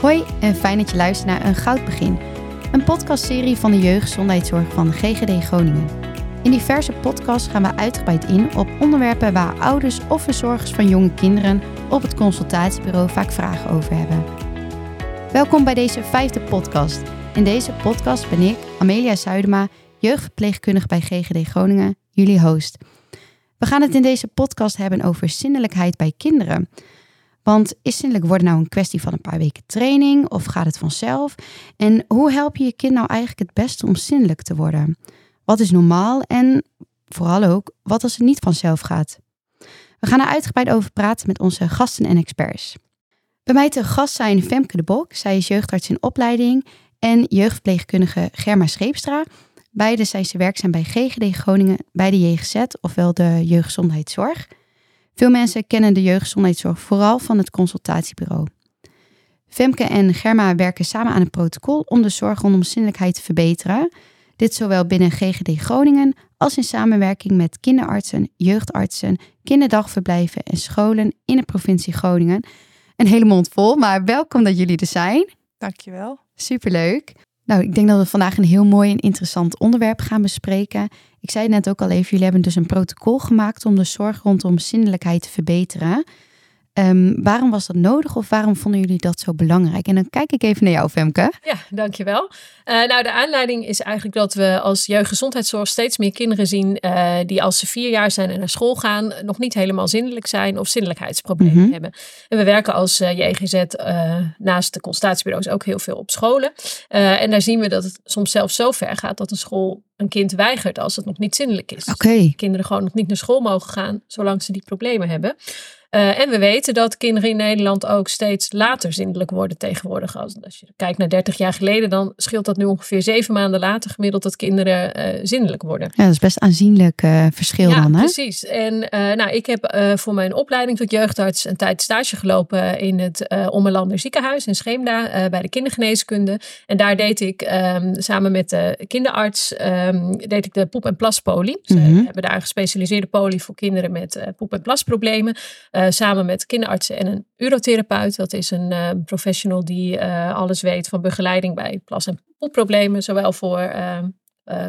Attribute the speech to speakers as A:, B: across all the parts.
A: Hoi en fijn dat je luistert naar Een Goud Begin, een podcastserie van de jeugdgezondheidszorg van de GGD Groningen. In diverse podcasts gaan we uitgebreid in op onderwerpen waar ouders of verzorgers van jonge kinderen op het consultatiebureau vaak vragen over hebben. Welkom bij deze vijfde podcast. In deze podcast ben ik, Amelia Zuidema, jeugdverpleegkundige bij GGD Groningen, jullie host. We gaan het in deze podcast hebben over zindelijkheid bij kinderen. Want is zindelijk worden nou een kwestie van een paar weken training of gaat het vanzelf? En hoe help je je kind nou eigenlijk het beste om zindelijk te worden? Wat is normaal en vooral ook wat als het niet vanzelf gaat? We gaan er uitgebreid over praten met onze gasten en experts. Bij mij te gast zijn Femke de Bok, zij is jeugdarts in opleiding, en jeugdverpleegkundige Germa Scheepstra. Beide zijn ze werkzaam bij GGD Groningen bij de JGZ, ofwel de Jeugdgezondheidszorg. Veel mensen kennen de jeugdgezondheidszorg vooral van het consultatiebureau. Femke en Germa werken samen aan een protocol om de zorg rondom zinnelijkheid te verbeteren. Dit zowel binnen GGD Groningen als in samenwerking met kinderartsen, jeugdartsen, kinderdagverblijven en scholen in de provincie Groningen. Een hele mond vol, maar welkom dat jullie er zijn.
B: Dankjewel.
A: Superleuk. Nou, ik denk dat we vandaag een heel mooi en interessant onderwerp gaan bespreken. Ik zei net ook al even, jullie hebben dus een protocol gemaakt om de zorg rondom zindelijkheid te verbeteren. Um, waarom was dat nodig of waarom vonden jullie dat zo belangrijk? En dan kijk ik even naar jou, Femke.
B: Ja, dankjewel. Uh, nou, de aanleiding is eigenlijk dat we als jeugdgezondheidszorg steeds meer kinderen zien uh, die als ze vier jaar zijn en naar school gaan, nog niet helemaal zindelijk zijn of zindelijkheidsproblemen mm -hmm. hebben. En we werken als uh, JGZ naast de consultatiebureaus ook heel veel op scholen. en daar zien we dat het soms zelfs zo ver gaat dat een school een kind weigert als het nog niet zindelijk is.
A: Okay.
B: kinderen gewoon nog niet naar school mogen gaan zolang ze die problemen hebben. Uh, en we weten dat kinderen in Nederland ook steeds later zindelijk worden tegenwoordig. Als, als je kijkt naar 30 jaar geleden, dan scheelt dat nu ongeveer zeven maanden later gemiddeld dat kinderen uh, zindelijk worden.
A: Ja, dat is best aanzienlijk uh, verschil
B: ja,
A: dan, hè?
B: precies. En nou, ik heb voor mijn opleiding tot jeugdarts een tijd stage gelopen in het Ommelander ziekenhuis in Scheemda bij de kindergeneeskunde. En daar deed ik um, samen met de kinderarts um, deed ik de poep- en plaspolie. Ze
A: Mhm.
B: hebben daar een gespecialiseerde poli voor kinderen met poep- en plasproblemen. Uh, samen met kinderartsen en een urotherapeut. Dat is een uh, professional die uh, alles weet van begeleiding bij plas- en poepproblemen. Zowel voor uh,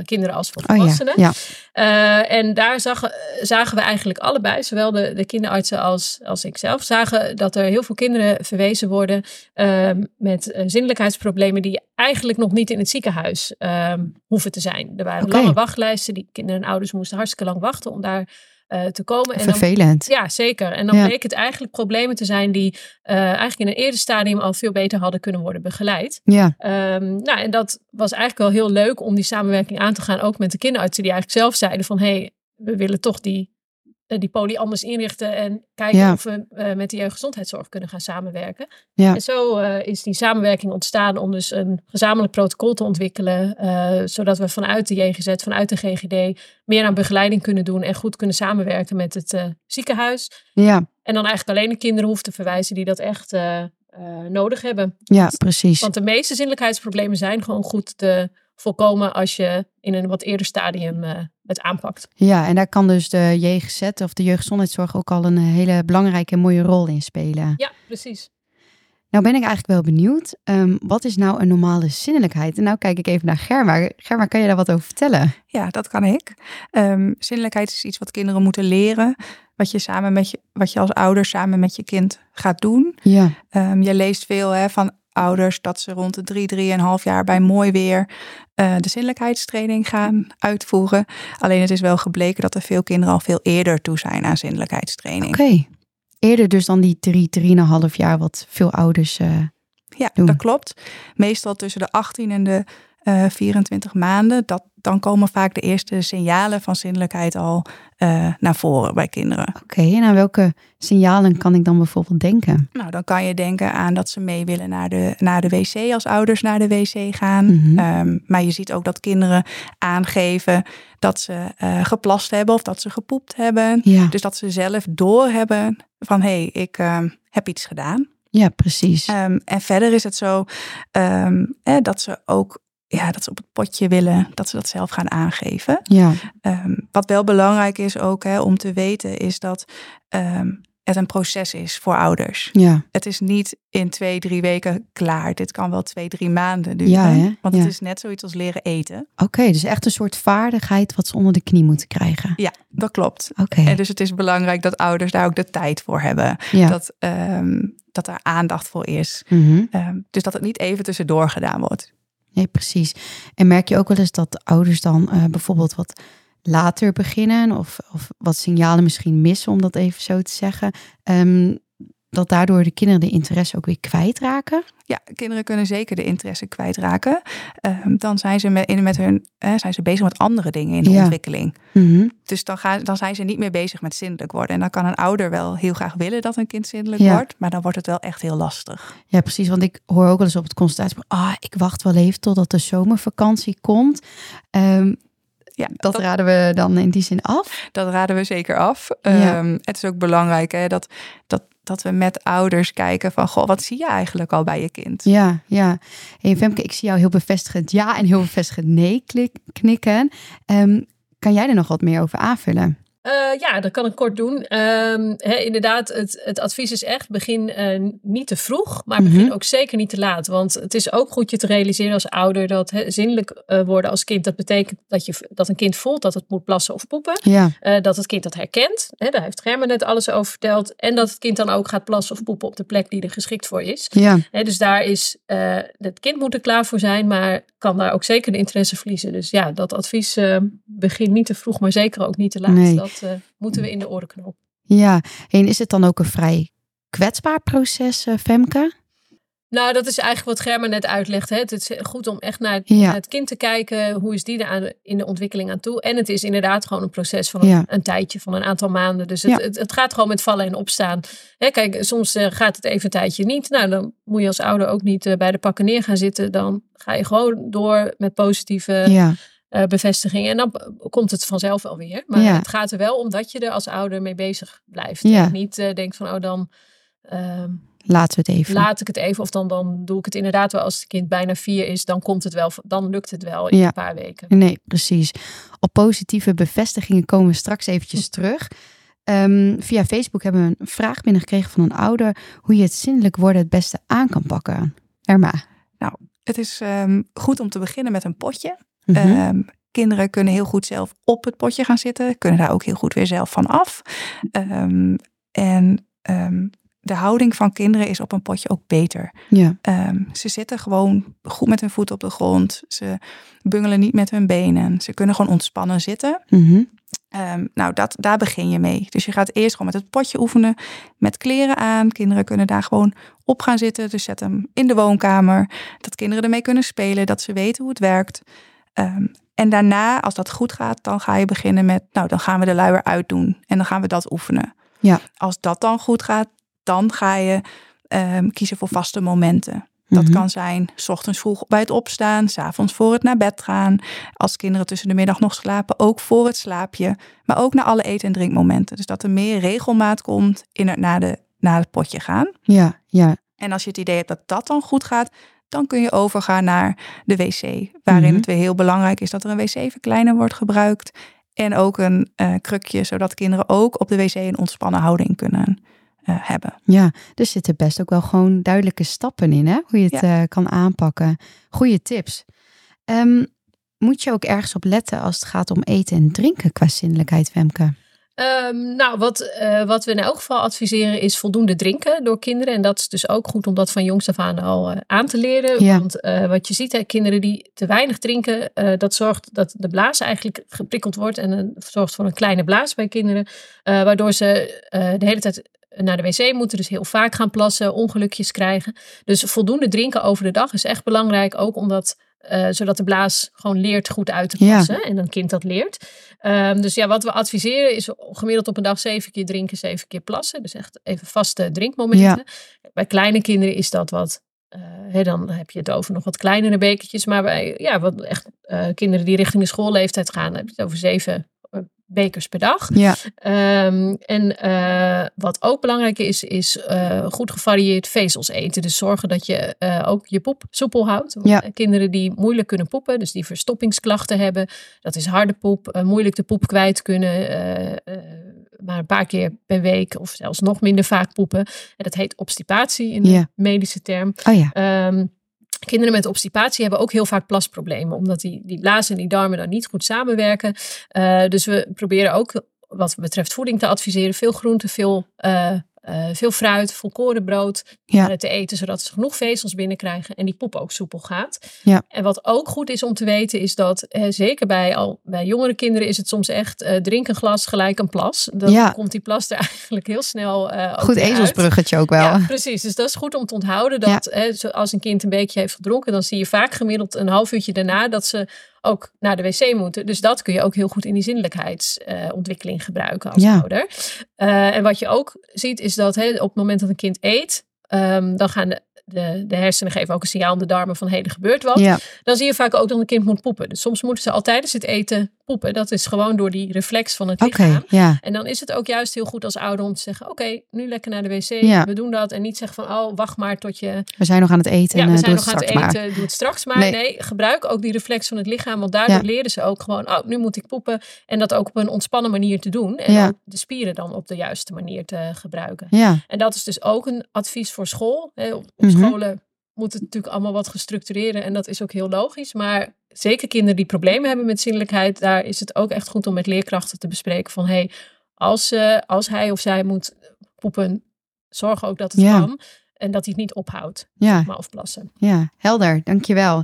B: kinderen als voor volwassenen.
A: Oh, ja.
B: ja. en daar zag, zagen we eigenlijk allebei, zowel de, de kinderartsen als, als ik zelf, zagen dat er heel veel kinderen verwezen worden ehm, met zinnelijkheidsproblemen die eigenlijk nog niet in het ziekenhuis ehm, hoeven te zijn. Er waren
A: okay.
B: lange wachtlijsten. Die kinderen en ouders moesten hartstikke lang wachten om daar uh, te komen.
A: En Vervelend.
B: Dan, ja, zeker. En dan ja. bleek het eigenlijk problemen te zijn die uh, eigenlijk in een eerder stadium al veel beter hadden kunnen worden begeleid.
A: Ja.
B: Um, nou, en dat was eigenlijk wel heel leuk om die samenwerking aan te gaan, ook met de kinderartsen die eigenlijk zelf zeiden van hé, hey, we willen toch die, die poli anders inrichten en kijken
A: ja.
B: of we uh, met de jeugdgezondheidszorg kunnen gaan samenwerken.
A: Ja.
B: En zo uh, is die samenwerking ontstaan om dus een gezamenlijk protocol te ontwikkelen, uh, zodat we vanuit de JGZ, vanuit de GGD, meer aan begeleiding kunnen doen en goed kunnen samenwerken met het ziekenhuis.
A: Ja.
B: En dan eigenlijk alleen de kinderen hoeft te verwijzen die dat echt nodig hebben.
A: Ja, precies.
B: Want de meeste zinnelijkheidsproblemen zijn gewoon goed te voorkomen als je in een wat eerder stadium uh, het aanpakt.
A: Ja, en daar kan dus de JGZ of de jeugdgezondheidszorg ook al een hele belangrijke en mooie rol in spelen.
B: Ja, precies.
A: Nou ben ik eigenlijk wel benieuwd, um, wat is nou een normale zinnelijkheid? En nou kijk ik even naar Germa. Germa, kan je daar wat over vertellen?
C: Ja, dat kan ik. Um, zinnelijkheid is iets wat kinderen moeten leren, wat je, samen met je, wat je als ouder samen met je kind gaat doen.
A: Ja.
C: Um, je leest veel hè, van ouders dat ze rond de drie, drieënhalf jaar bij mooi weer uh, de zinnelijkheidstraining gaan uitvoeren. Alleen het is wel gebleken dat er veel kinderen al veel eerder toe zijn aan zinnelijkheidstraining.
A: Oké. Okay. Eerder dus dan die drie, drieënhalf jaar wat veel ouders uh,
C: Ja,
A: doen.
C: dat klopt. Meestal tussen de 18 en de uh, 24 maanden. Dat, dan komen vaak de eerste signalen van zinnelijkheid al uh, naar voren bij kinderen.
A: Oké, okay, en aan welke signalen kan ik dan bijvoorbeeld denken?
C: Nou, dan kan je denken aan dat ze mee willen naar de, naar de wc als ouders naar de wc gaan.
A: Mhm.
C: Mm -hmm. um, maar je ziet ook dat kinderen aangeven dat ze uh, geplast hebben of dat ze gepoept hebben.
A: Ja.
C: Dus dat ze zelf doorhebben van hé, hey, ik uh, heb iets gedaan.
A: Ja, precies.
C: Um, en verder is het zo um, eh, dat ze ook ja, dat ze op het potje willen, dat ze dat zelf gaan aangeven.
A: Ja.
C: Um, wat wel belangrijk is ook hè, om te weten, is dat um, het een proces is voor ouders.
A: Ja.
C: Het is niet in twee, drie weken klaar. Dit kan wel twee, drie maanden duren.
A: Ja, hè?
C: Want
A: Ja.
C: het is net zoiets als leren eten.
A: Oké, dus echt een soort vaardigheid wat ze onder de knie moeten krijgen.
C: Ja, dat klopt.
A: Oké.
C: En dus het is belangrijk dat ouders daar ook de tijd voor hebben.
A: Ja.
C: Dat, ehm, dat er aandacht voor is.
A: Mhm.
C: Ehm, dus dat het niet even tussendoor gedaan wordt.
A: Nee, precies. En merk je ook wel eens dat de ouders dan eh, bijvoorbeeld wat later beginnen of, of wat signalen misschien missen, om dat even zo te zeggen, Ehm, dat daardoor de kinderen de interesse ook weer kwijtraken?
C: Ja, kinderen kunnen zeker de interesse kwijtraken. Ehm, dan zijn ze met, met hun, eh, zijn ze bezig met andere dingen in de
A: Ja.
C: ontwikkeling.
A: Mhm.
C: Dus dan, gaan, dan zijn ze niet meer bezig met zindelijk worden. En dan kan een ouder wel heel graag willen dat een kind zindelijk
A: Ja.
C: wordt. Maar dan wordt het wel echt heel lastig.
A: Ja, precies. Want ik hoor ook wel eens op het consultatie, ah, ik wacht wel even totdat de zomervakantie komt. Ehm,
C: Ja,
A: dat,
C: dat,
A: raden we dan in die zin af.
C: dat raden we zeker af.
A: Ja.
C: Ehm, het is ook belangrijk hè, dat, dat, dat we met ouders kijken van... Goh, wat zie je eigenlijk al bij je kind?
A: Ja, ja. Hey Femke, ik zie jou heel bevestigend ja en heel bevestigend nee knikken. Ehm, kan jij er nog wat meer over aanvullen?
B: Eh, ja, dat kan ik kort doen. Ehm, inderdaad, het, het advies is echt: begin eh, niet te vroeg, maar begin
A: Mhm.
B: ook zeker niet te laat. Want het is ook goed je te realiseren als ouder dat hè, zinnelijk eh, worden als kind, dat betekent dat, je, dat een kind voelt dat het moet plassen of poepen.
A: Ja,
B: dat het kind dat herkent. Hè, daar heeft Germen net alles over verteld. En dat het kind dan ook gaat plassen of poepen op de plek die er geschikt voor is.
A: ja,
B: dus daar is het kind moet er klaar voor zijn, maar kan daar ook zeker de interesse verliezen. Dus ja, dat advies begin niet te vroeg, maar zeker ook niet te laat.
A: Nee.
B: Dat eh, moeten we in de oren knopen.
A: ja. En is het dan ook een vrij kwetsbaar proces, eh, Femke?
B: Nou, dat is eigenlijk wat Germa net uitlegt. Hè. Het is goed om echt naar het,
A: Ja.
B: naar het kind te kijken. Hoe is die er aan, in de ontwikkeling aan toe? En het is inderdaad gewoon een proces van een,
A: Ja.
B: een tijdje, van een aantal maanden. Dus het,
A: Ja.
B: het, het gaat gewoon met vallen en opstaan. Hè, kijk, soms eh, gaat het even een tijdje niet. Nou, dan moet je als ouder ook niet bij de pakken neer gaan zitten. Dan ga je gewoon door met positieve Eh, bevestiging. En dan komt het vanzelf wel weer. Maar
A: Ja.
B: het gaat er wel om dat je er als ouder mee bezig blijft.
A: Ja.
B: En niet eh, denkt van, oh dan... ehm,
A: laten we het even.
B: laat ik het even. Of dan, dan doe ik het inderdaad wel als het kind bijna vier is. Dan komt het wel. Dan lukt het wel in
A: Ja.
B: een paar weken.
A: Nee, precies. Op positieve bevestigingen komen we straks eventjes terug. Ehm, via Facebook hebben we een vraag binnengekregen van een ouder hoe je het zinnelijk worden het beste aan kan pakken. Erma.
C: Het is ehm, goed om te beginnen met een potje.
A: Mhm.
C: Ehm, kinderen kunnen heel goed zelf op het potje gaan zitten. Kunnen daar ook heel goed weer zelf van af. Ehm, en ehm, de houding van kinderen is op een potje ook beter.
A: ja,
C: ze zitten gewoon goed met hun voeten op de grond. Ze bungelen niet met hun benen. Ze kunnen gewoon ontspannen zitten.
A: Mhm.
C: Nou, dat, daar begin je mee. Dus je gaat eerst gewoon met het potje oefenen. Met kleren aan. Kinderen kunnen daar gewoon op gaan zitten. Dus zet hem in de woonkamer. Dat kinderen ermee kunnen spelen. Dat ze weten hoe het werkt. Ehm, en daarna, als dat goed gaat, dan ga je beginnen met... Nou, dan gaan we de luier uitdoen. En dan gaan we dat oefenen.
A: Ja.
C: Als dat dan goed gaat, dan ga je ehm, kiezen voor vaste momenten. Dat
A: Mhm.
C: kan zijn, s ochtends vroeg bij het opstaan, s avonds voor het naar bed gaan. Als kinderen tussen de middag nog slapen, ook voor het slaapje. Maar ook naar alle eten- en drinkmomenten. Dus dat er meer regelmaat komt in het naar, de, naar het potje gaan.
A: Ja, ja,
C: En als je het idee hebt dat dat dan goed gaat, dan kun je overgaan naar de wc. Waarin
A: Mhm.
C: het weer heel belangrijk is dat er een wc-verkleiner wordt gebruikt. En ook een eh, krukje, zodat kinderen ook op de wc een ontspannen houding kunnen eh, hebben.
A: ja. Er zitten best ook wel gewoon duidelijke stappen in, hè? Hoe je het eh, kan aanpakken. Goeie tips. Ehm, moet je ook ergens op letten als het gaat om eten en drinken qua zinnelijkheid, Femke?
B: Ehm, nou, wat, eh, wat we in elk geval adviseren is voldoende drinken door kinderen. En dat is dus ook goed om dat van jongs af aan al eh, aan te leren.
A: Ja.
B: Want eh, wat je ziet, hè, kinderen die te weinig drinken, dat zorgt dat de blaas eigenlijk geprikkeld wordt. En zorgt voor een kleine blaas bij kinderen. waardoor ze de hele tijd naar de wc moeten. Dus heel vaak gaan plassen, ongelukjes krijgen. Dus voldoende drinken over de dag is echt belangrijk. Ook omdat, eh, zodat de blaas gewoon leert goed uit te
A: Ja.
B: plassen. En een kind dat leert. Ehm, dus ja, wat we adviseren is gemiddeld op een dag zeven keer drinken, zeven keer plassen. Dus echt even vaste drinkmomenten. Bij kleine kinderen is dat wat. eh, dan heb je het over nog wat kleinere bekertjes. Maar bij ja, wat echt, eh, kinderen die richting de schoolleeftijd gaan, heb je het over zeven bekers per dag.
A: Ja,
B: Ehm, en eh, wat ook belangrijk is, is eh, goed gevarieerd vezels eten. Dus zorgen dat je eh, ook je poep soepel houdt.
A: Ja.
B: Kinderen die moeilijk kunnen poepen, dus die verstoppingsklachten hebben. Dat is harde poep, moeilijk de poep kwijt kunnen. maar een paar keer per week of zelfs nog minder vaak poepen. En dat heet obstipatie in de medische term.
A: Oh ja.
B: Um, Kinderen met obstipatie hebben ook heel vaak plasproblemen, omdat die, die blazen en die darmen dan niet goed samenwerken. Uh, dus we proberen ook wat betreft voeding te adviseren. Veel groente, veel uh, uh, veel fruit, volkorenbrood ja. uh, te eten, zodat ze genoeg vezels binnenkrijgen en die poep ook soepel gaat.
A: Ja.
B: En wat ook goed is om te weten, is dat uh, zeker bij, al, bij jongere kinderen is het soms echt drink een glas gelijk een plas. Dan ja. komt die plas er eigenlijk heel snel
A: Goed ezelsbruggetje ook wel.
B: Ja, precies. Dus dat is goed om te onthouden dat als een kind een beetje heeft gedronken, dan zie je vaak gemiddeld een half uurtje daarna dat ze ook naar de wc moeten. Dus dat kun je ook heel goed in die zinnelijkheidsontwikkeling gebruiken als ouder. Uh, en wat je ook ziet is dat op het moment dat een kind eet, um, dan gaan de de, de hersenen geven ook een signaal aan de darmen van hé, er gebeurt wat.
A: Ja.
B: Dan zie je vaak ook dat een kind moet poepen. Dus soms moeten ze al tijdens het eten poepen. Dat is gewoon door die reflex van het lichaam.
A: Okay, ja.
B: En dan is het ook juist heel goed als ouder om te zeggen, oké, nu lekker naar de wc.
A: Ja.
B: We doen dat. En niet zeggen van, oh, wacht maar tot je...
A: We zijn nog aan het eten
B: ja, we
A: uh,
B: zijn nog aan het
A: eten,
B: maar. doe het straks maar. Nee. nee. gebruik ook die reflex van het lichaam. Want daardoor
A: Ja.
B: leren ze ook gewoon, oh, nu moet ik poepen. En dat ook op een ontspannen manier te doen. En de spieren dan op de juiste manier te gebruiken.
A: Ja,
B: En dat is dus ook een advies voor school. Hè. Op op
A: Mhm.
B: scholen moet het natuurlijk allemaal wat gestructureerder en dat is ook heel logisch. Maar zeker kinderen die problemen hebben met zinnelijkheid, daar is het ook echt goed om met leerkrachten te bespreken van hey, als, eh, als hij of zij moet poepen, zorg ook dat het
A: Ja.
B: kan en dat hij het niet ophoudt,
A: ja,
B: maar of plassen.
A: ja, helder, dankjewel.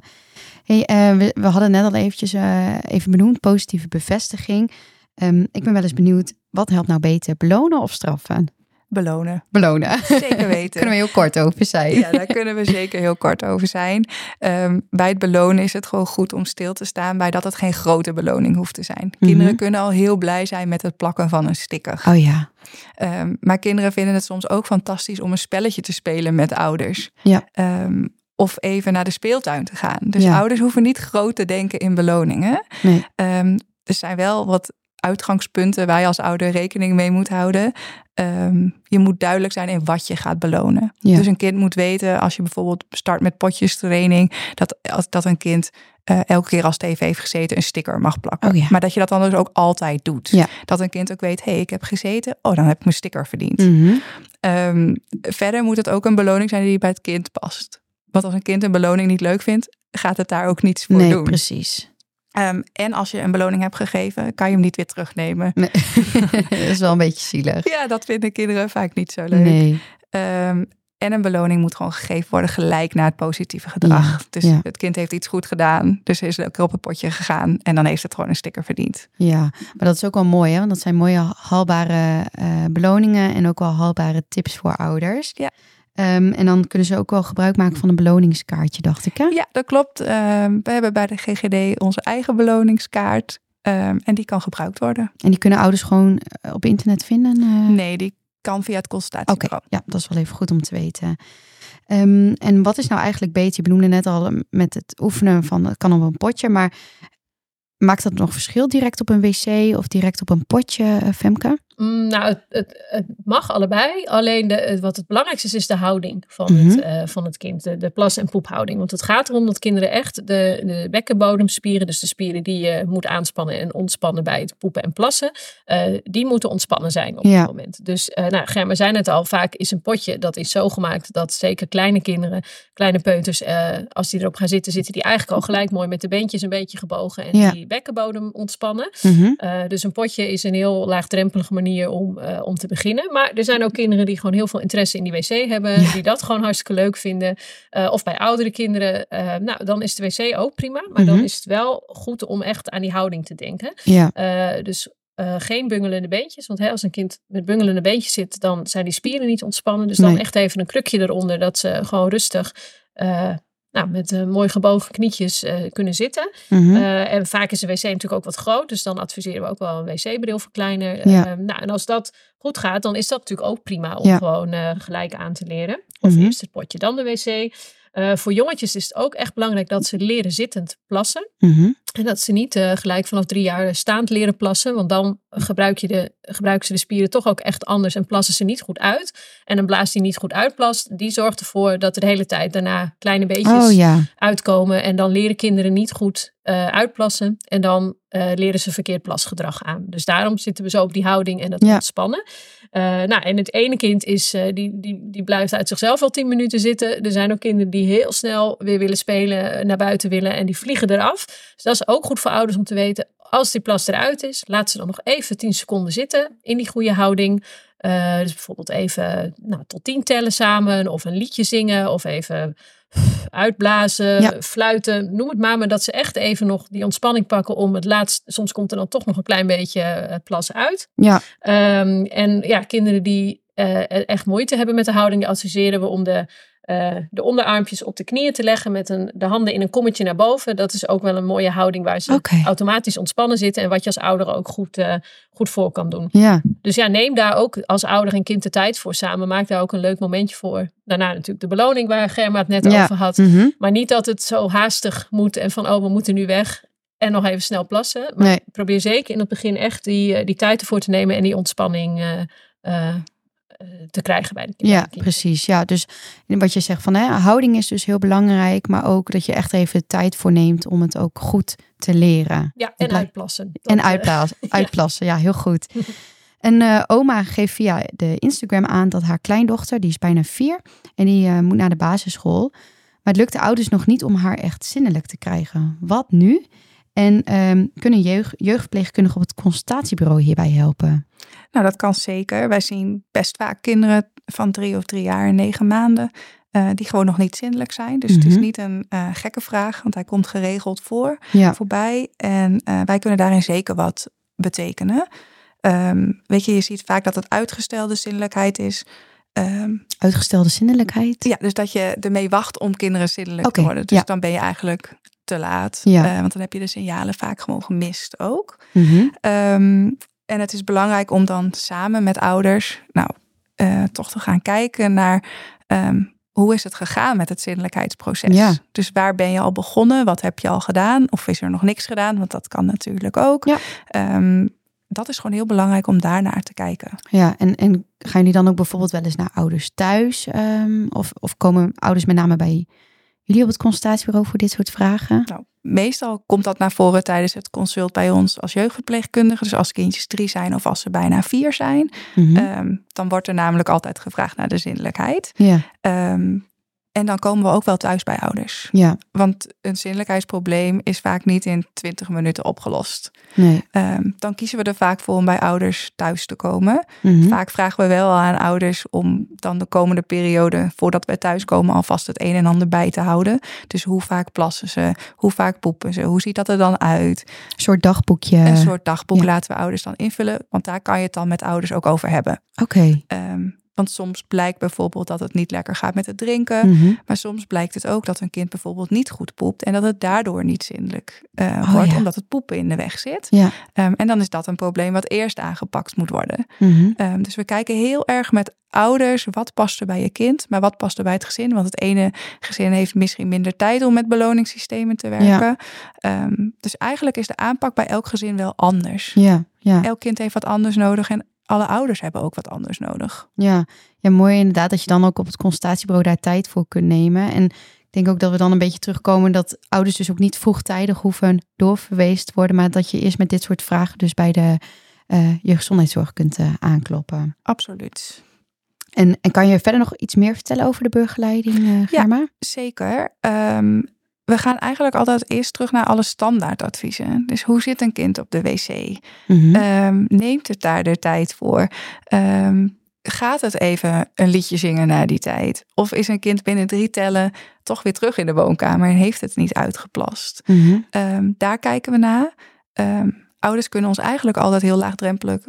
A: Hey, eh, we, we hadden net al eventjes eh, even benoemd, positieve bevestiging. Ehm, ik ben wel eens benieuwd, wat helpt nou beter, belonen of straffen?
C: Belonen.
A: Belonen.
C: Zeker weten.
A: Kunnen we heel kort over zijn.
C: Ja, daar kunnen we zeker heel kort over zijn. Ehm, bij het belonen is het gewoon goed om stil te staan bij dat het geen grote beloning hoeft te zijn. Kinderen kunnen al heel blij zijn met het plakken van een sticker.
A: Oh ja,
C: Ehm, maar kinderen vinden het soms ook fantastisch om een spelletje te spelen met ouders.
A: Ja.
C: Ehm, of even naar de speeltuin te gaan. Dus
A: Ja.
C: ouders hoeven niet groot te denken in beloningen.
A: nee.
C: Er zijn wel wat uitgangspunten waar je als ouder rekening mee moet houden. Ehm, je moet duidelijk zijn in wat je gaat belonen.
A: Ja.
C: Dus een kind moet weten, als je bijvoorbeeld start met potjestraining, dat, dat een kind eh, elke keer als het even heeft gezeten een sticker mag plakken.
A: Oh ja.
C: Maar dat je dat dan dus ook altijd doet.
A: Ja.
C: Dat een kind ook weet, hé, hey, ik heb gezeten, oh, dan heb ik mijn sticker verdiend.
A: Mhm.
C: Ehm, verder moet het ook een beloning zijn die bij het kind past. Want als een kind een beloning niet leuk vindt, gaat het daar ook niets voor
A: Nee,
C: doen.
A: precies.
C: Ehm, en als je een beloning hebt gegeven, kan je hem niet weer terugnemen.
A: Nee. dat is wel een beetje zielig.
C: Ja, dat vinden kinderen vaak niet zo leuk.
A: Nee.
C: Ehm, en een beloning moet gewoon gegeven worden gelijk na het positieve gedrag.
A: Ja,
C: dus
A: ja.
C: het kind heeft iets goed gedaan, dus is lekker op een potje gegaan en dan heeft het gewoon een sticker verdiend.
A: Ja, maar dat is ook wel mooi, hè? Want dat zijn mooie haalbare eh, beloningen en ook wel haalbare tips voor ouders.
C: Ja.
A: Ehm, en dan kunnen ze ook wel gebruik maken van een beloningskaartje, dacht ik. Hè?
C: Ja, dat klopt. Ehm, we hebben bij de GGD onze eigen beloningskaart ehm, en die kan gebruikt worden.
A: En die kunnen ouders gewoon eh, op internet vinden. eh?
C: Nee, die kan via het
A: Oké,
C: consultatiebureau.
A: ja, dat is wel even goed om te weten. En wat is nou eigenlijk beter? Je benoemde net al met het oefenen van het kan op een potje, maar maakt dat nog verschil direct op een wc of direct op een potje, eh, Femke?
B: Mm, nou, het, het, het mag allebei. Alleen de, wat het belangrijkste is, is de houding van,
A: Mhm.
B: het, eh, van het kind. De, de plas- en poephouding. Want het gaat erom dat kinderen echt de, de bekkenbodemspieren, dus de spieren die je moet aanspannen en ontspannen bij het poepen en plassen, eh, die moeten ontspannen zijn op
A: Ja.
B: het moment. Dus, eh nou, Germa zei het al, vaak is een potje, dat is zo gemaakt dat zeker kleine kinderen, kleine peuters, als die erop gaan zitten, zitten die eigenlijk al gelijk mooi met de beentjes een beetje gebogen en
A: Ja.
B: die bekkenbodem ontspannen.
A: Mhm.
B: Uh, dus een potje is een heel laagdrempelige manier om, uh, om te beginnen. Maar er zijn ook kinderen die gewoon heel veel interesse in die wc hebben.
A: Ja.
B: Die dat gewoon hartstikke leuk vinden. Uh, of bij oudere kinderen. Uh, nou, dan is de wc ook prima. Maar dan
A: Mhm.
B: is het wel goed om echt aan die houding te denken.
A: Ja,
B: dus uh, geen bungelende beentjes. Want hè, als een kind met bungelende beentjes zit, dan zijn die spieren niet ontspannen. Dus dan echt even een krukje eronder, dat ze gewoon rustig. Uh, nou, met uh, mooi gebogen knietjes uh, kunnen zitten.
A: mhm.
B: Uh, en vaak is de wc natuurlijk ook wat groot. Dus dan adviseren we ook wel een wc-bril verkleiner.
A: Ja.
B: Uh, nou, en als dat goed gaat, dan is dat natuurlijk ook prima om
A: Ja.
B: gewoon uh, gelijk aan te leren. Of
A: Mhm.
B: eerst het potje, dan de wc. Voor jongetjes is het ook echt belangrijk dat ze leren zittend plassen.
A: Mhm.
B: En dat ze niet uh, gelijk vanaf drie jaar staand leren plassen. Want dan gebruik je de, gebruiken ze de spieren toch ook echt anders en plassen ze niet goed uit. En een blaas die niet goed uitplast, die zorgt ervoor dat er de hele tijd daarna kleine beetjes
A: Oh ja,
B: uitkomen. En dan leren kinderen niet goed uh, uitplassen. En dan uh, leren ze verkeerd plasgedrag aan. Dus daarom zitten we zo op die houding en dat
A: Ja.
B: ontspannen. Eh, nou, en het ene kind is, eh, die, die, die blijft uit zichzelf al tien minuten zitten. Er zijn ook kinderen die heel snel weer willen spelen, eh, naar buiten willen en die vliegen eraf. Dus dat is ook goed voor ouders om te weten. Als die plas eruit is, laat ze dan nog even 10 seconden zitten in die goede houding. Eh, dus bijvoorbeeld even nou, tot 10 tellen samen, of een liedje zingen, of even uitblazen,
A: Ja.
B: fluiten, noem het maar. Maar dat ze echt even nog die ontspanning pakken om het laatst. Soms komt er dan toch nog een klein beetje eh, plas uit.
A: Ja,
B: Ehm, en ja, kinderen die eh, echt moeite hebben met de houding, adviseren we om de, eh, de onderarmpjes op de knieën te leggen met een, de handen in een kommetje naar boven. Dat is ook wel een mooie houding waar ze automatisch ontspannen zitten en wat je als ouder ook goed, eh, goed voor kan doen.
A: ja,
B: Dus ja, neem daar ook als ouder en kind de tijd voor samen. Maak daar ook een leuk momentje voor. Daarna natuurlijk de beloning waar Germa het net
A: Ja.
B: over had.
A: mhm.
B: Maar niet dat het zo haastig moet en van oh, we moeten nu weg. En nog even snel plassen. Maar
A: Nee.
B: probeer zeker in het begin echt die, eh, die tijd ervoor te nemen en die ontspanning eh, te krijgen bij de kinderen.
A: Ja, precies. Ja, dus wat je zegt van hè, houding is dus heel belangrijk, maar ook dat je echt even de tijd voor neemt om het ook goed te leren.
B: Ja, en uitplassen.
A: En
B: eh,
A: uitplassen, uitplassen, ja, heel goed. En eh, oma geeft via de Instagram aan dat haar kleindochter, die is bijna vier, en die eh, moet naar de basisschool. Maar het lukt de ouders nog niet om haar echt zinnelijk te krijgen. Wat nu? En ehm, kunnen jeugd, jeugdverpleegkundigen op het consultatiebureau hierbij helpen?
C: Nou, dat kan zeker. Wij zien best vaak kinderen van drie of drie jaar en negen maanden eh, die gewoon nog niet zindelijk zijn. Dus het is
A: Mhm.
C: niet een eh, gekke vraag, want hij komt geregeld voor,
A: Ja,
C: voorbij. En eh, wij kunnen daarin zeker wat betekenen. Ehm, weet je, je ziet vaak dat het uitgestelde zinnelijkheid is. Ehm,
A: uitgestelde zinnelijkheid.
C: ja, dus dat je ermee wacht om kinderen zindelijk te worden. Dus
A: ja.
C: dan ben je eigenlijk te laat.
A: Ja.
C: Want dan heb je de signalen vaak gewoon gemist ook. Ehm, en het is belangrijk om dan samen met ouders, nou, eh, toch te gaan kijken naar ehm, hoe is het gegaan met het zinnelijkheidsproces.
A: Ja.
C: Dus waar ben je al begonnen? Wat heb je al gedaan? Of is er nog niks gedaan? Want dat kan natuurlijk ook.
A: Ja.
C: Ehm, dat is gewoon heel belangrijk om daarnaar te kijken.
A: Ja, en, en gaan jullie dan ook bijvoorbeeld wel eens naar ouders thuis? ehm, of, of komen ouders met name bij jullie op het consultatiebureau voor dit soort vragen?
C: Nou, meestal komt dat naar voren tijdens het consult bij ons als jeugdverpleegkundige. Dus als kindjes drie zijn of als ze bijna vier zijn.
A: Mhm.
C: Ehm, dan wordt er namelijk altijd gevraagd naar de zinnelijkheid.
A: ja,
C: Ehm, en dan komen we ook wel thuis bij ouders.
A: ja,
C: Want een zinnelijkheidsprobleem is vaak niet in 20 minuten opgelost.
A: nee.
C: Ehm, dan kiezen we er vaak voor om bij ouders thuis te komen.
A: Mhm.
C: Vaak vragen we wel aan ouders om dan de komende periode, voordat we thuiskomen, alvast het een en ander bij te houden. Dus hoe vaak plassen ze? Hoe vaak poepen ze? Hoe ziet dat er dan uit?
A: Een soort dagboekje.
C: Een soort dagboek
A: ja.
C: laten we ouders dan invullen, want daar kan je het dan met ouders ook over hebben.
A: Oké.
C: Ehm, want soms blijkt bijvoorbeeld dat het niet lekker gaat met het drinken.
A: Mhm.
C: Maar soms blijkt het ook dat een kind bijvoorbeeld niet goed poept en dat het daardoor niet zindelijk eh,
A: Oh,
C: wordt,
A: ja.
C: omdat het poepen in de weg zit.
A: Ja.
C: Ehm, en dan is dat een probleem wat eerst aangepakt moet worden.
A: Mhm.
C: Ehm, dus we kijken heel erg met ouders, wat past er bij je kind, maar wat past er bij het gezin? Want het ene gezin heeft misschien minder tijd om met beloningssystemen te werken. Ehm, dus eigenlijk is de aanpak bij elk gezin wel anders.
A: Ja, ja,
C: Elk kind heeft wat anders nodig en alle ouders hebben ook wat anders nodig.
A: ja. Ja, mooi inderdaad dat je dan ook op het consultatiebureau daar tijd voor kunt nemen. En ik denk ook dat we dan een beetje terugkomen dat ouders dus ook niet vroegtijdig hoeven doorverwezen te worden. Maar dat je eerst met dit soort vragen dus bij de eh jeugdgezondheidszorg kunt eh, aankloppen.
C: Absoluut.
A: En, en kan je verder nog iets meer vertellen over de begeleiding, eh Germa?
C: Zeker. Ehm, we gaan eigenlijk altijd eerst terug naar alle standaardadviezen. Dus hoe zit een kind op de wc?
A: Mhm.
C: Ehm, neemt het daar de tijd voor? Ehm, gaat het even een liedje zingen na die tijd? Of is een kind binnen drie tellen toch weer terug in de woonkamer en heeft het niet uitgeplast?
A: Mhm.
C: Ehm, daar kijken we naar. Ouders kunnen ons eigenlijk altijd heel laagdrempelig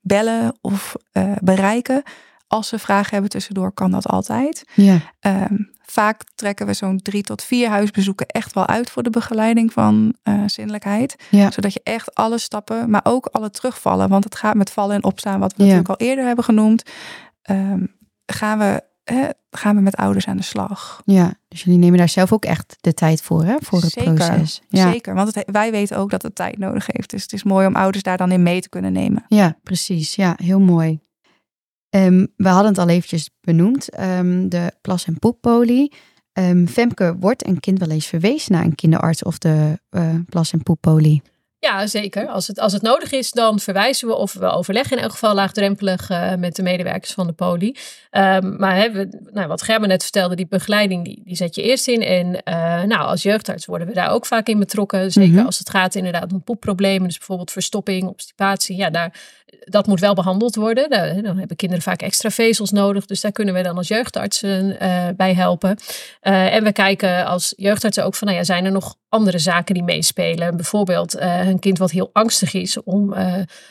C: bellen of eh, bereiken. Als ze vragen hebben tussendoor, kan dat altijd.
A: Ja,
C: Ehm, vaak trekken we zo'n drie tot vier huisbezoeken echt wel uit voor de begeleiding van eh zinnelijkheid.
A: ja,
C: Zodat je echt alle stappen, maar ook alle terugvallen. Want het gaat met vallen en opstaan, wat we
A: Ja.
C: natuurlijk al eerder hebben genoemd. ehm, gaan, we, hè, gaan we met ouders aan de slag.
A: ja. Dus jullie nemen daar zelf ook echt de tijd voor, hè? Voor het
C: Zeker,
A: proces. Ja.
C: Zeker, want het, wij weten ook dat het tijd nodig heeft. Dus het is mooi om ouders daar dan in mee te kunnen nemen.
A: Ja, precies. Ja, heel mooi. Ehm, we hadden het al eventjes benoemd, ehm, de plas- en poeppolie. Ehm, Femke, wordt een kind wel eens verwezen naar een kinderarts of de eh, plas- en poeppolie?
B: Ja, zeker. Als het, als het nodig is, dan verwijzen we of we overleggen in elk geval laagdrempelig uh, met de medewerkers van de poli. Um, maar hè, we, nou, wat Gerben net vertelde, die begeleiding, die, die zet je eerst in. En uh, nou, als jeugdarts worden we daar ook vaak in betrokken. Zeker mm -hmm. als het gaat inderdaad om poepproblemen, dus bijvoorbeeld verstopping, obstipatie. Ja, daar, dat moet wel behandeld worden. Dan hebben kinderen vaak extra vezels nodig. Dus daar kunnen we dan als jeugdartsen uh, bij helpen. en we kijken als jeugdartsen ook van, nou ja, zijn er nog andere zaken die meespelen? Bijvoorbeeld een kind wat heel angstig is om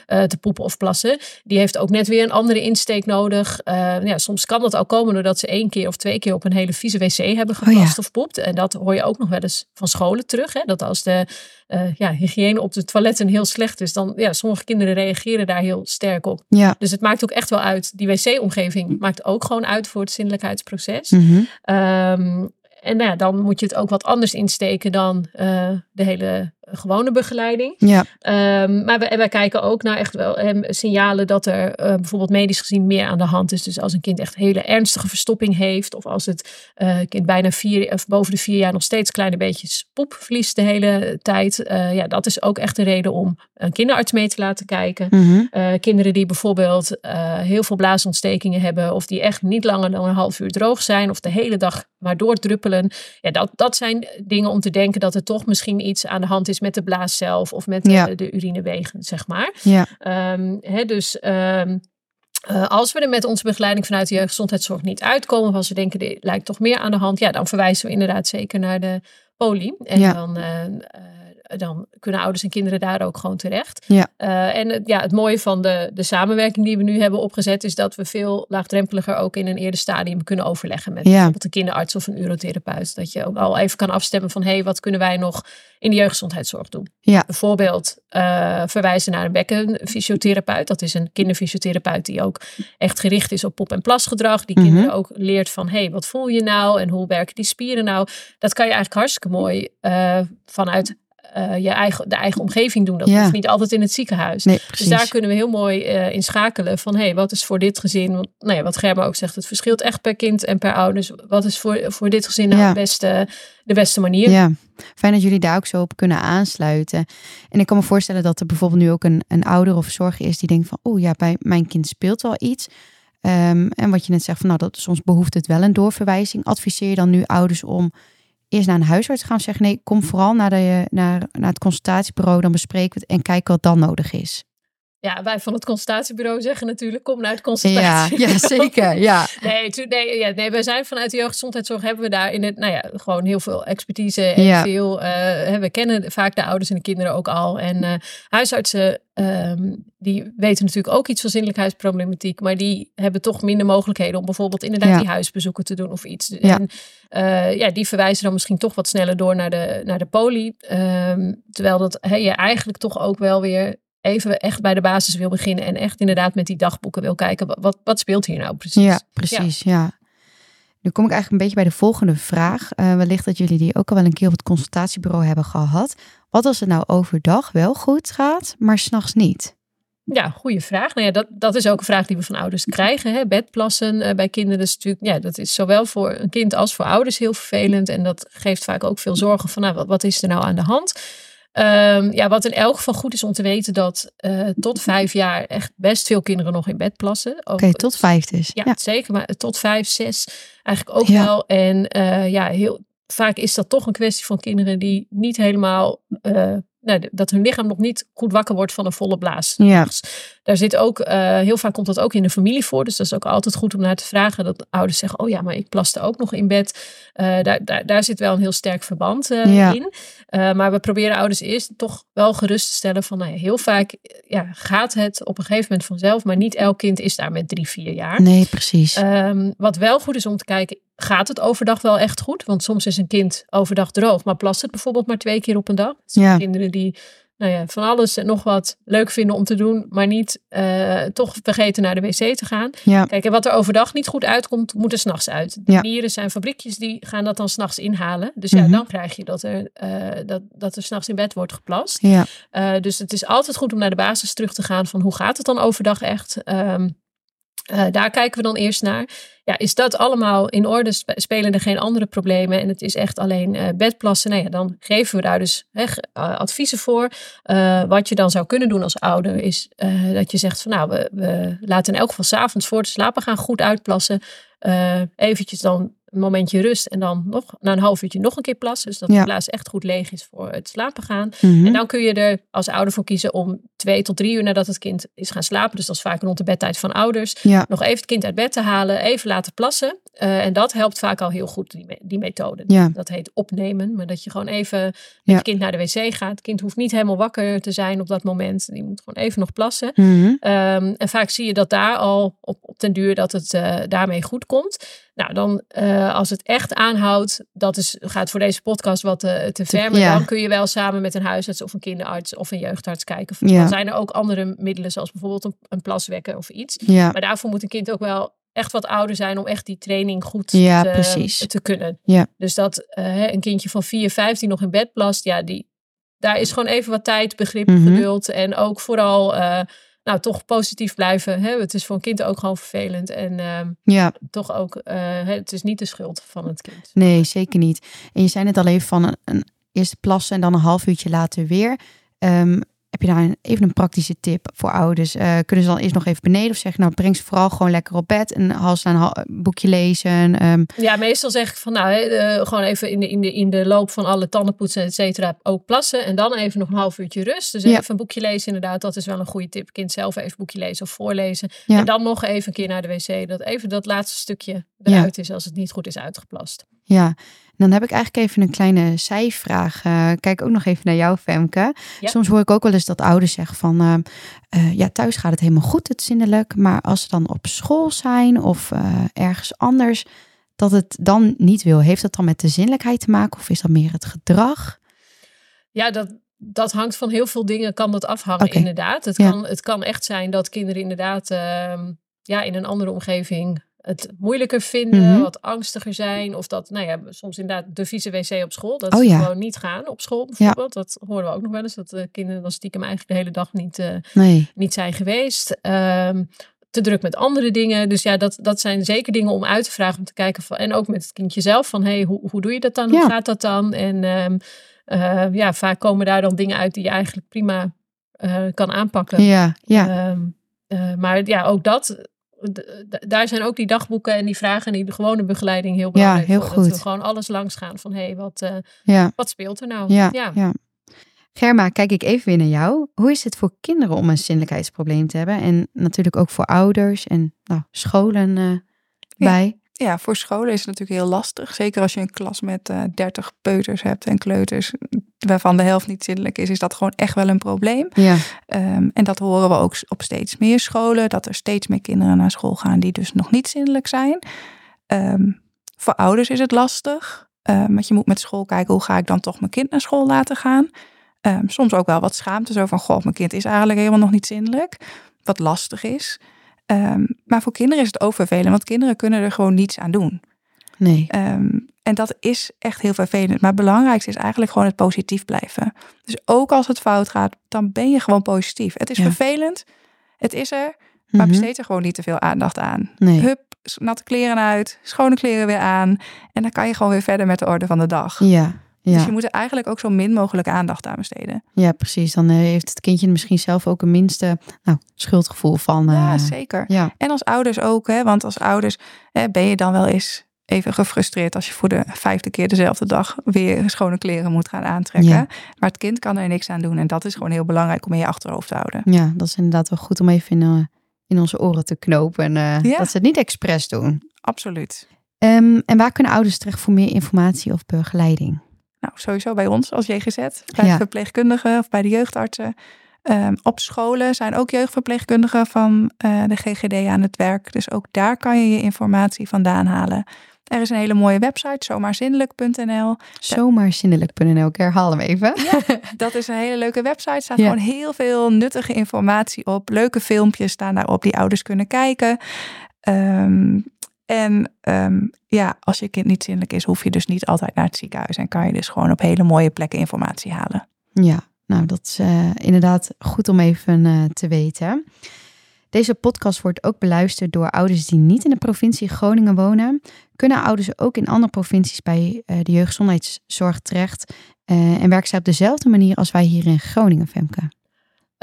B: te poepen of plassen, die heeft ook net weer een andere insteek nodig. Ja, soms kan dat ook komen doordat ze één keer of twee keer op een hele vieze wc hebben geplast oh ja. of poept. En dat hoor je ook nog wel eens van scholen terug. Hè? Dat als de ja, hygiëne op de toiletten heel slecht is, dan ja, sommige kinderen reageren daar heel sterk op.
A: Ja.
B: Dus het maakt ook echt wel uit. Die wc-omgeving maakt ook gewoon uit voor het zindelijkheidsproces.
A: Mm -hmm.
B: um, en nou ja, dan moet je het ook wat anders insteken dan uh, de hele gewone begeleiding.
A: Ja.
B: Um, maar wij, wij, kijken ook naar echt wel um, signalen dat er uh, bijvoorbeeld medisch gezien meer aan de hand is. Dus als een kind echt hele ernstige verstopping heeft, of als het uh, kind bijna vier of boven de vier jaar nog steeds kleine beetjes poep verliest de hele tijd. Uh, ja, dat is ook echt een reden om een kinderarts mee te laten kijken.
A: Mm -hmm.
B: kinderen die bijvoorbeeld heel veel blaasontstekingen hebben, of die echt niet langer dan een half uur droog zijn, of de hele dag maar doordruppelen. Ja, dat, dat zijn dingen om te denken dat er toch misschien iets aan de hand is met de blaas zelf of met de, urinewegen, zeg maar.
A: Ja.
B: Um, hè, dus um, uh, als we er met onze begeleiding vanuit de jeugdgezondheidszorg niet uitkomen, of als we denken, er lijkt toch meer aan de hand, ja, dan verwijzen we inderdaad zeker naar de poli. En
A: ja.
B: dan, uh, dan kunnen ouders en kinderen daar ook gewoon terecht.
A: Ja.
B: Uh, en ja, het mooie van de, de samenwerking die we nu hebben opgezet, is dat we veel laagdrempeliger ook in een eerder stadium kunnen overleggen met
A: ja.
B: bijvoorbeeld een kinderarts of een urotherapeut. Dat je ook al even kan afstemmen van hé, hey, wat kunnen wij nog in de jeugdgezondheidszorg doen?
A: Ja.
B: Bijvoorbeeld uh, verwijzen naar een bekkenfysiotherapeut. Dat is een kinderfysiotherapeut die ook echt gericht is op pop- en plasgedrag. Die
A: Mhm.
B: kinderen ook leert van hé, hey, wat voel je nou en hoe werken die spieren nou? Dat kan je eigenlijk hartstikke mooi uh, vanuit uh, je eigen, de eigen omgeving doen. Dat
A: Ja.
B: hoeft niet altijd in het ziekenhuis.
A: Nee,
B: Dus daar kunnen we heel mooi uh, in schakelen van hé, hey, wat is voor dit gezin? Want, nou ja, wat Germa ook zegt, het verschilt echt per kind en per ouders. Wat is voor, voor dit gezin nou
A: Ja.
B: de, beste, de beste manier?
A: Ja, fijn dat jullie daar ook zo op kunnen aansluiten. En ik kan me voorstellen dat er bijvoorbeeld nu ook een, een ouder of zorger is die denkt van, oh ja, bij mijn kind speelt wel iets. Um, en wat je net zegt van, nou, dat soms behoeft het wel een doorverwijzing. Adviseer je dan nu ouders om eerst naar een huisarts gaan zeggen, nee, kom vooral naar, de, naar, naar het consultatiebureau, dan bespreken we het en kijken wat dan nodig is.
B: Ja, wij van het consultatiebureau zeggen natuurlijk, kom naar het consultatiebureau.
A: ja zeker. Ja.
B: Nee, nee, ja, nee, wij zijn vanuit de jeugdgezondheidszorg hebben we daar in het, nou ja, gewoon heel veel expertise en
A: Ja.
B: veel, uh, we kennen vaak de ouders en de kinderen ook al. En uh, huisartsen, um, die weten natuurlijk ook iets van zindelijkheidsproblematiek, maar die hebben toch minder mogelijkheden om bijvoorbeeld inderdaad
A: Ja.
B: die huisbezoeken te doen of iets.
A: Ja.
B: En uh, ja, die verwijzen dan misschien toch wat sneller door naar de, naar de poli. Um, terwijl dat hè, je eigenlijk toch ook wel weer even echt bij de basis wil beginnen en echt inderdaad met die dagboeken wil kijken, wat, wat speelt hier nou precies?
A: Ja, precies, ja. ja. Nu kom ik eigenlijk een beetje bij de volgende vraag. Uh, wellicht dat jullie die ook al wel een keer op het consultatiebureau hebben gehad. Wat als het nou overdag wel goed gaat, maar s'nachts niet?
B: Ja, goede vraag. Nou ja, dat, dat is ook een vraag die we van ouders krijgen. Hè? Bedplassen uh, bij kinderen is natuurlijk, ja, dat is zowel voor een kind als voor ouders heel vervelend. En dat geeft vaak ook veel zorgen van, nou, wat, wat is er nou aan de hand? Um, ja, wat in elk geval goed is om te weten dat uh, tot vijf jaar echt best veel kinderen nog in bed plassen.
A: Oké, okay, tot vijf dus.
B: Ja, ja, zeker. Maar tot vijf, zes eigenlijk ook ja. wel. En uh, ja, heel vaak is dat toch een kwestie van kinderen die niet helemaal... Uh, nou, dat hun lichaam nog niet goed wakker wordt van een volle blaas.
A: Ja.
B: Daar zit ook, uh, heel vaak komt dat ook in de familie voor. Dus dat is ook altijd goed om naar te vragen. Dat ouders zeggen, oh ja, maar ik plaste ook nog in bed. Uh, daar, daar, daar zit wel een heel sterk verband uh,
A: ja.
B: in. maar we proberen ouders eerst toch wel gerust te stellen van, nou ja, heel vaak ja, gaat het op een gegeven moment vanzelf. Maar niet elk kind is daar met drie, vier jaar.
A: Nee, precies.
B: Um, wat wel goed is om te kijken, gaat het overdag wel echt goed? Want soms is een kind overdag droog, maar plast het bijvoorbeeld maar twee keer op een dag. Dus
A: ja.
B: Kinderen die nou ja, van alles en nog wat leuk vinden om te doen, maar niet uh, toch vergeten naar de wc te gaan.
A: Ja.
B: Kijk, en wat er overdag niet goed uitkomt, moet er s'nachts uit. De
A: ja.
B: zijn fabriekjes die gaan dat dan s'nachts inhalen. Dus ja, mm -hmm. dan krijg je dat er, uh, dat, dat er s'nachts in bed wordt geplast.
A: Ja.
B: Uh, dus het is altijd goed om naar de basis terug te gaan van hoe gaat het dan overdag echt. Um, Uh, daar kijken we dan eerst naar. Ja, is dat allemaal in orde? Spelen er geen andere problemen? En het is echt alleen uh, bedplassen. Nou ja, dan geven we daar dus hè, adviezen voor. Wat je dan zou kunnen doen als ouder is dat je zegt van nou, we, we laten in elk geval s'avonds voor het slapen gaan goed uitplassen. eventjes dan een momentje rust en dan nog na een half uurtje nog een keer plassen. Dus dat de plaats echt goed leeg is voor het slapen gaan.
A: Mhm.
B: En dan kun je er als ouder voor kiezen om twee tot drie uur nadat het kind is gaan slapen. Dus dat is vaak rond de bedtijd van ouders.
A: Ja.
B: Nog even het kind uit bed te halen, even laten plassen. Uh, en dat helpt vaak al heel goed, die, die methode.
A: Ja.
B: Dat heet opnemen. Maar dat je gewoon even met het kind naar de wc gaat. Het kind hoeft niet helemaal wakker te zijn op dat moment. Die moet gewoon even nog plassen.
A: Mhm.
B: Um, en vaak zie je dat daar al op, op den duur dat het uh, daarmee goed komt. Nou, dan uh, als het echt aanhoudt, dat is, gaat voor deze podcast wat te, te ver. Maar
A: Ja.
B: dan kun je wel samen met een huisarts of een kinderarts of een jeugdarts kijken.
A: Ja.
B: Dan zijn er ook andere middelen, zoals bijvoorbeeld een, een plaswekker of iets.
A: Ja.
B: Maar daarvoor moet een kind ook wel echt wat ouder zijn om echt die training goed
A: Ja,
B: te,
A: precies.
B: te kunnen.
A: Ja.
B: Dus dat uh, een kindje van 4, 5 die nog in bed plast, ja, die, daar is gewoon even wat tijd, begrip,
A: Mhm.
B: geduld. En ook vooral uh, nou, toch positief blijven. Hè? Het is voor een kind ook gewoon vervelend. En uh,
A: ja.
B: toch ook, uh, het is niet de schuld van het kind.
A: Nee, zeker niet. En je zei net al even van een, een eerste plassen en dan een half uurtje later weer. Um, heb je daar een, even een praktische tip voor ouders? Uh, kunnen ze dan eerst nog even beneden of zeggen, nou breng ze vooral gewoon lekker op bed en ze een boekje lezen? Um.
B: Ja, meestal zeg ik van nou, uh, gewoon even in de, in, de, in de loop van alle tandenpoetsen, et cetera, ook plassen en dan even nog een half uurtje rust. Dus
A: Ja.
B: even een boekje lezen, inderdaad, dat is wel een goede tip. Kind zelf even boekje lezen of voorlezen.
A: Ja.
B: En dan nog even een keer naar de wc, dat even dat laatste stukje eruit is als het niet goed is uitgeplast.
A: Ja, dan heb ik eigenlijk even een kleine zijvraag. Uh, kijk ook nog even naar jou, Femke.
B: Ja.
A: Soms hoor ik ook wel eens dat ouders zeggen van... Uh, uh, ja, thuis gaat het helemaal goed, het zindelijk. Maar als ze dan op school zijn of ergens anders... dat het dan niet wil. Heeft dat dan met de zinnelijkheid te maken? Of is dat meer het gedrag?
B: Ja, dat, dat hangt van heel veel dingen. Kan dat afhangen, inderdaad. Het,
A: Ja.
B: kan, het kan echt zijn dat kinderen inderdaad... ehm, ja, in een andere omgeving het moeilijker vinden,
A: Mhm.
B: wat angstiger zijn. Of dat, nou ja, soms inderdaad de vieze wc op school. Dat
A: Oh
B: ze
A: ja.
B: gewoon niet gaan op school bijvoorbeeld. Dat horen we ook nog wel eens. Dat de kinderen dan stiekem eigenlijk de hele dag niet, eh,
A: Nee.
B: niet zijn geweest. Ehm, te druk met andere dingen. Dus ja, dat, dat zijn zeker dingen om uit te vragen. Om te kijken van, en ook met het kindje zelf. Van, hey, hoe, hoe doe je dat dan? Hoe
A: Ja.
B: gaat dat dan? En ehm, eh, ja, vaak komen daar dan dingen uit die je eigenlijk prima eh, kan aanpakken.
A: Ja, ja.
B: Ehm, eh, maar ja, ook dat. Daar zijn ook die dagboeken en die vragen en die de gewone begeleiding heel belangrijk
A: heel
B: voor. Dat
A: goed.
B: we gewoon alles langs gaan van hé, hey, wat, eh,
A: ja.
B: wat speelt er nou?
A: Ja, ja. Germa, kijk ik even weer naar jou. Hoe is het voor kinderen om een zinnelijkheidsprobleem te hebben? En natuurlijk ook voor ouders en nou, scholen eh, bij.
C: Ja, voor scholen is het natuurlijk heel lastig. Zeker als je een klas met eh 30 peuters hebt en kleuters, waarvan de helft niet zindelijk is, is dat gewoon echt wel een probleem.
A: Ja,
C: Um, en dat horen we ook op steeds meer scholen, dat er steeds meer kinderen naar school gaan die dus nog niet zindelijk zijn. Um, voor ouders is het lastig, um, want je moet met school kijken hoe ga ik dan toch mijn kind naar school laten gaan. Soms ook wel wat schaamte, zo van goh, mijn kind is eigenlijk helemaal nog niet zindelijk, wat lastig is. Maar voor kinderen is het ook vervelend, want kinderen kunnen er gewoon niets aan doen.
A: Nee.
C: Um, en dat is echt heel vervelend. Maar het belangrijkste is eigenlijk gewoon het positief blijven. Dus ook als het fout gaat, dan ben je gewoon positief. Het is
A: Ja.
C: vervelend, het is er, maar
A: Mhm.
C: besteed er gewoon niet te veel aandacht aan.
A: Nee.
C: Hup, natte kleren uit, schone kleren weer aan. En dan kan je gewoon weer verder met de orde van de dag.
A: Ja,
C: Dus
A: ja.
C: je moet er eigenlijk ook zo min mogelijk aandacht aan besteden.
A: ja, precies. Dan eh, heeft het kindje misschien zelf ook een minste nou, schuldgevoel van.
C: ja,
A: eh,
C: zeker.
A: ja,
C: En als ouders ook, hè, want als ouders hè, ben je dan wel eens even gefrustreerd als je voor de vijfde keer dezelfde dag weer schone kleren moet gaan aantrekken.
A: Ja.
C: Maar het kind kan er niks aan doen en dat is gewoon heel belangrijk om in je achterhoofd te houden.
A: ja, dat is inderdaad wel goed om even in, eh, in onze oren te knopen. eh,
C: Ja.
A: Dat ze het niet expres doen.
C: Absoluut.
A: Ehm, en waar kunnen ouders terecht voor meer informatie of begeleiding?
C: Nou, sowieso bij ons als JGZ, bij
A: Ja.
C: de verpleegkundigen of bij de jeugdartsen. Ehm, op scholen zijn ook jeugdverpleegkundigen van eh, de GGD aan het werk. Dus ook daar kan je je informatie vandaan halen. Er is een hele mooie website, zomaarzinnelijk.nl.
A: Zomaarzinnelijk.nl, ik herhaal hem even.
C: Dat is een hele leuke website. Er staat
A: Ja.
C: gewoon heel veel nuttige informatie op. Leuke filmpjes staan daarop die ouders kunnen kijken. Ehm, en ehm, ja, als je kind niet zinnelijk is, hoef je dus niet altijd naar het ziekenhuis. En kan je dus gewoon op hele mooie plekken informatie halen.
A: Ja, nou dat is eh, inderdaad goed om even eh, te weten. Deze podcast wordt ook beluisterd door ouders die niet in de provincie Groningen wonen. Kunnen ouders ook in andere provincies bij uh, de jeugdgezondheidszorg terecht? Uh, en werken zij op dezelfde manier als wij hier in Groningen, Femke?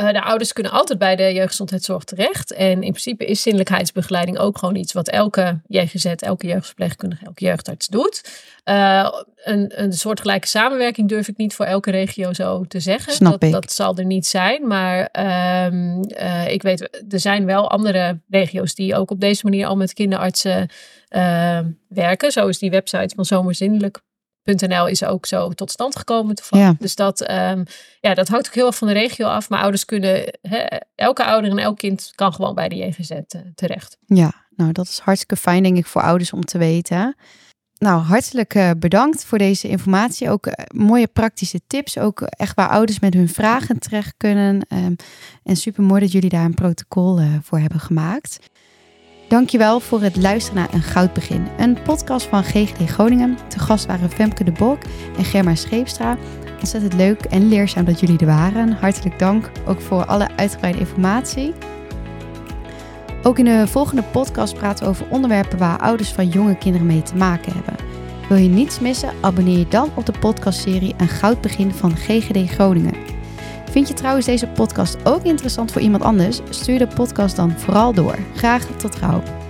B: Uh, de ouders kunnen altijd bij de jeugdgezondheidszorg terecht. En in principe is zindelijkheidsbegeleiding ook gewoon iets wat elke JGZ, elke jeugdverpleegkundige, elke jeugdarts doet. Uh, een, een soortgelijke samenwerking durf ik niet voor elke regio zo te zeggen.
A: Snap
B: dat,
A: ik.
B: dat zal er niet zijn. Maar um, uh, ik weet, er zijn wel andere regio's die ook op deze manier al met kinderartsen werken. Zo is die website van Zomerzindelijk .nl is ook zo tot stand gekomen toevallig.
A: Ja.
B: Dus dat, um, ja, dat hangt ook heel erg van de regio af. Maar ouders kunnen, he, elke ouder en elk kind kan gewoon bij de JGZ uh, terecht.
A: Ja, nou dat is hartstikke fijn denk ik voor ouders om te weten. Nou, hartelijk uh, bedankt voor deze informatie. Ook uh, mooie praktische tips. Ook echt waar ouders met hun vragen terecht kunnen. Um, en super mooi dat jullie daar een protocol voor hebben gemaakt. Dankjewel voor het luisteren naar Een Goud Begin. Een podcast van GGD Groningen. Te gast waren Femke de Bok en Germa Scheepstra. Ontzettend leuk en leerzaam dat jullie er waren. Hartelijk dank ook voor alle uitgebreide informatie. Ook in de volgende podcast praten we over onderwerpen waar ouders van jonge kinderen mee te maken hebben. Wil je niets missen? Abonneer je dan op de podcastserie Een Goud Begin van GGD Groningen. Vind je trouwens deze podcast ook interessant voor iemand anders? Stuur de podcast dan vooral door. Graag tot gauw.